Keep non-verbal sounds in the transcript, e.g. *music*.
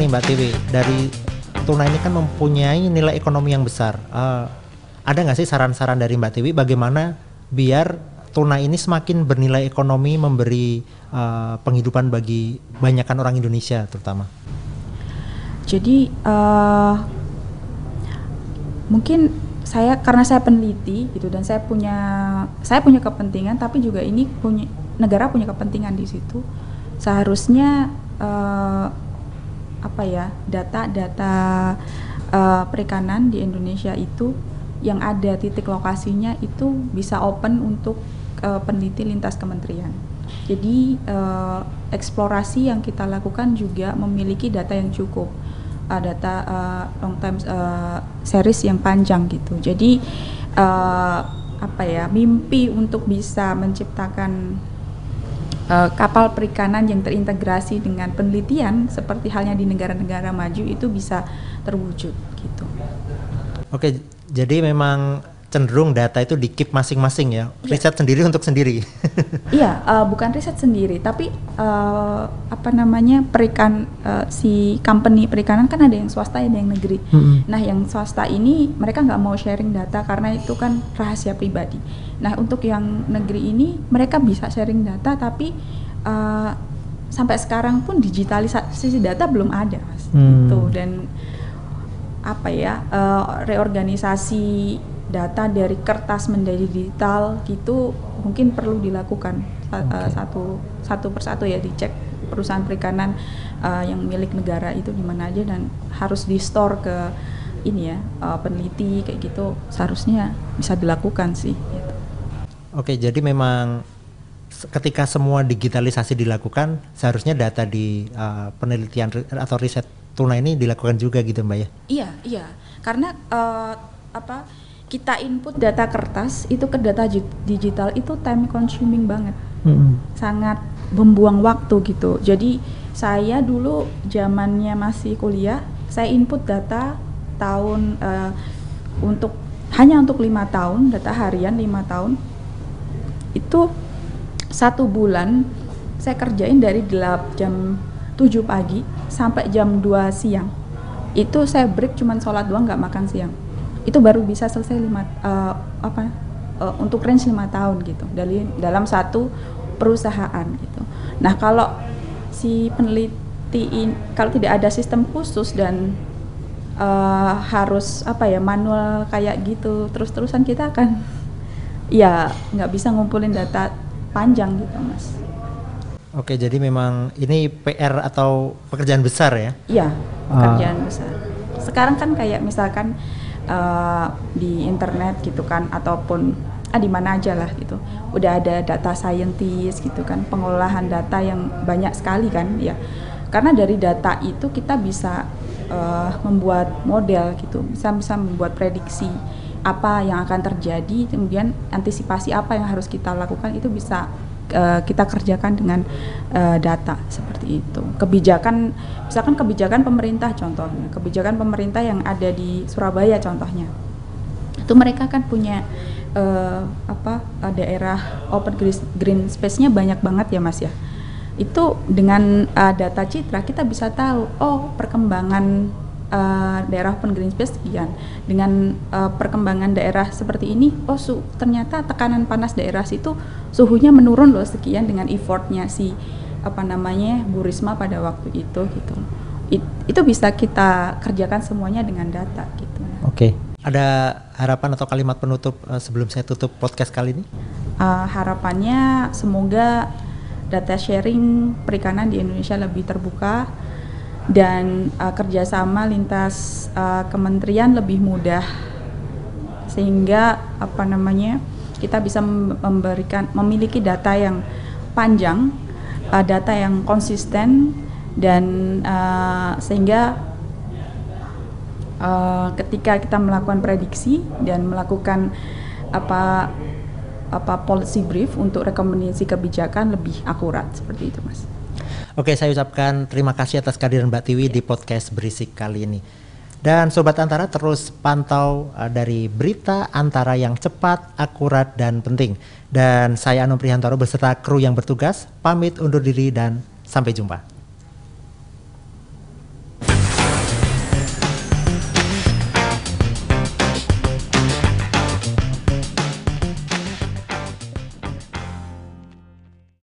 nih Mbak Tiwi dari tuna ini kan mempunyai nilai ekonomi yang besar. Uh, ada nggak sih saran-saran dari Mbak Tiwi bagaimana biar tuna ini semakin bernilai ekonomi memberi uh, penghidupan bagi banyakkan orang Indonesia terutama? Jadi uh, mungkin saya karena saya peneliti gitu dan saya punya saya punya kepentingan tapi juga ini punya negara punya kepentingan di situ seharusnya uh, apa ya data-data uh, perikanan di Indonesia itu yang ada titik lokasinya itu bisa open untuk uh, peneliti lintas kementerian. Jadi uh, eksplorasi yang kita lakukan juga memiliki data yang cukup, uh, data uh, long time uh, series yang panjang gitu. Jadi uh, apa ya mimpi untuk bisa menciptakan uh, kapal perikanan yang terintegrasi dengan penelitian seperti halnya di negara-negara maju itu bisa terwujud gitu. Oke, jadi memang cenderung data itu di keep masing-masing ya, ya. riset sendiri untuk sendiri. *laughs* iya, uh, bukan riset sendiri, tapi uh, apa namanya perikan uh, si company perikanan kan ada yang swasta ada yang negeri. Mm-hmm. Nah, yang swasta ini mereka nggak mau sharing data karena itu kan rahasia pribadi. Nah, untuk yang negeri ini mereka bisa sharing data, tapi uh, sampai sekarang pun digitalisasi data belum ada, mas. Hmm. Itu dan apa ya uh, reorganisasi data dari kertas menjadi digital gitu mungkin perlu dilakukan okay. uh, satu satu persatu ya dicek perusahaan perikanan uh, yang milik negara itu di mana aja dan harus di store ke ini ya uh, peneliti kayak gitu seharusnya bisa dilakukan sih. Gitu. Oke jadi memang ketika semua digitalisasi dilakukan seharusnya data di uh, penelitian atau riset tuna ini dilakukan juga gitu mbak ya? Iya iya karena uh, apa kita input data kertas itu ke data digital itu time consuming banget. Hmm. sangat membuang waktu gitu. Jadi saya dulu zamannya masih kuliah saya input data tahun uh, untuk hanya untuk lima tahun data harian lima tahun. Itu satu bulan saya kerjain dari gelap jam 7 pagi sampai jam 2 siang. Itu saya break cuman sholat doang nggak makan siang itu baru bisa selesai lima uh, apa uh, untuk range lima tahun gitu dari dalam satu perusahaan gitu. Nah kalau si peneliti in, kalau tidak ada sistem khusus dan uh, harus apa ya manual kayak gitu terus-terusan kita akan *laughs* ya nggak bisa ngumpulin data panjang gitu mas. Oke jadi memang ini PR atau pekerjaan besar ya? Iya pekerjaan uh. besar. Sekarang kan kayak misalkan uh, di internet gitu kan ataupun ah di mana aja lah gitu. Udah ada data scientist gitu kan pengolahan data yang banyak sekali kan ya. Karena dari data itu kita bisa uh, membuat model gitu. Bisa bisa membuat prediksi apa yang akan terjadi kemudian antisipasi apa yang harus kita lakukan itu bisa uh, kita kerjakan dengan uh, data seperti itu. Kebijakan misalkan kebijakan pemerintah contohnya, kebijakan pemerintah yang ada di Surabaya contohnya. Itu mereka kan punya uh, apa uh, daerah open green space-nya banyak banget ya Mas ya. Itu dengan uh, data citra kita bisa tahu oh perkembangan uh, daerah open green space sekian dengan uh, perkembangan daerah seperti ini oh su ternyata tekanan panas daerah situ suhunya menurun loh sekian dengan effortnya si apa namanya Bu Risma pada waktu itu gitu. It, itu bisa kita kerjakan semuanya dengan data gitu. Oke. Okay. ada harapan atau kalimat penutup uh, sebelum saya tutup podcast kali ini? Uh, harapannya semoga data sharing perikanan di Indonesia lebih terbuka dan uh, kerjasama lintas uh, kementerian lebih mudah sehingga apa namanya kita bisa memberikan memiliki data yang panjang uh, data yang konsisten dan uh, sehingga uh, ketika kita melakukan prediksi dan melakukan apa apa policy brief untuk rekomendasi kebijakan lebih akurat seperti itu mas. Oke, saya ucapkan terima kasih atas kehadiran Mbak Tiwi di podcast Berisik kali ini. Dan Sobat Antara terus pantau uh, dari berita Antara yang cepat, akurat, dan penting. Dan saya Anu Prihantoro beserta kru yang bertugas, pamit undur diri dan sampai jumpa.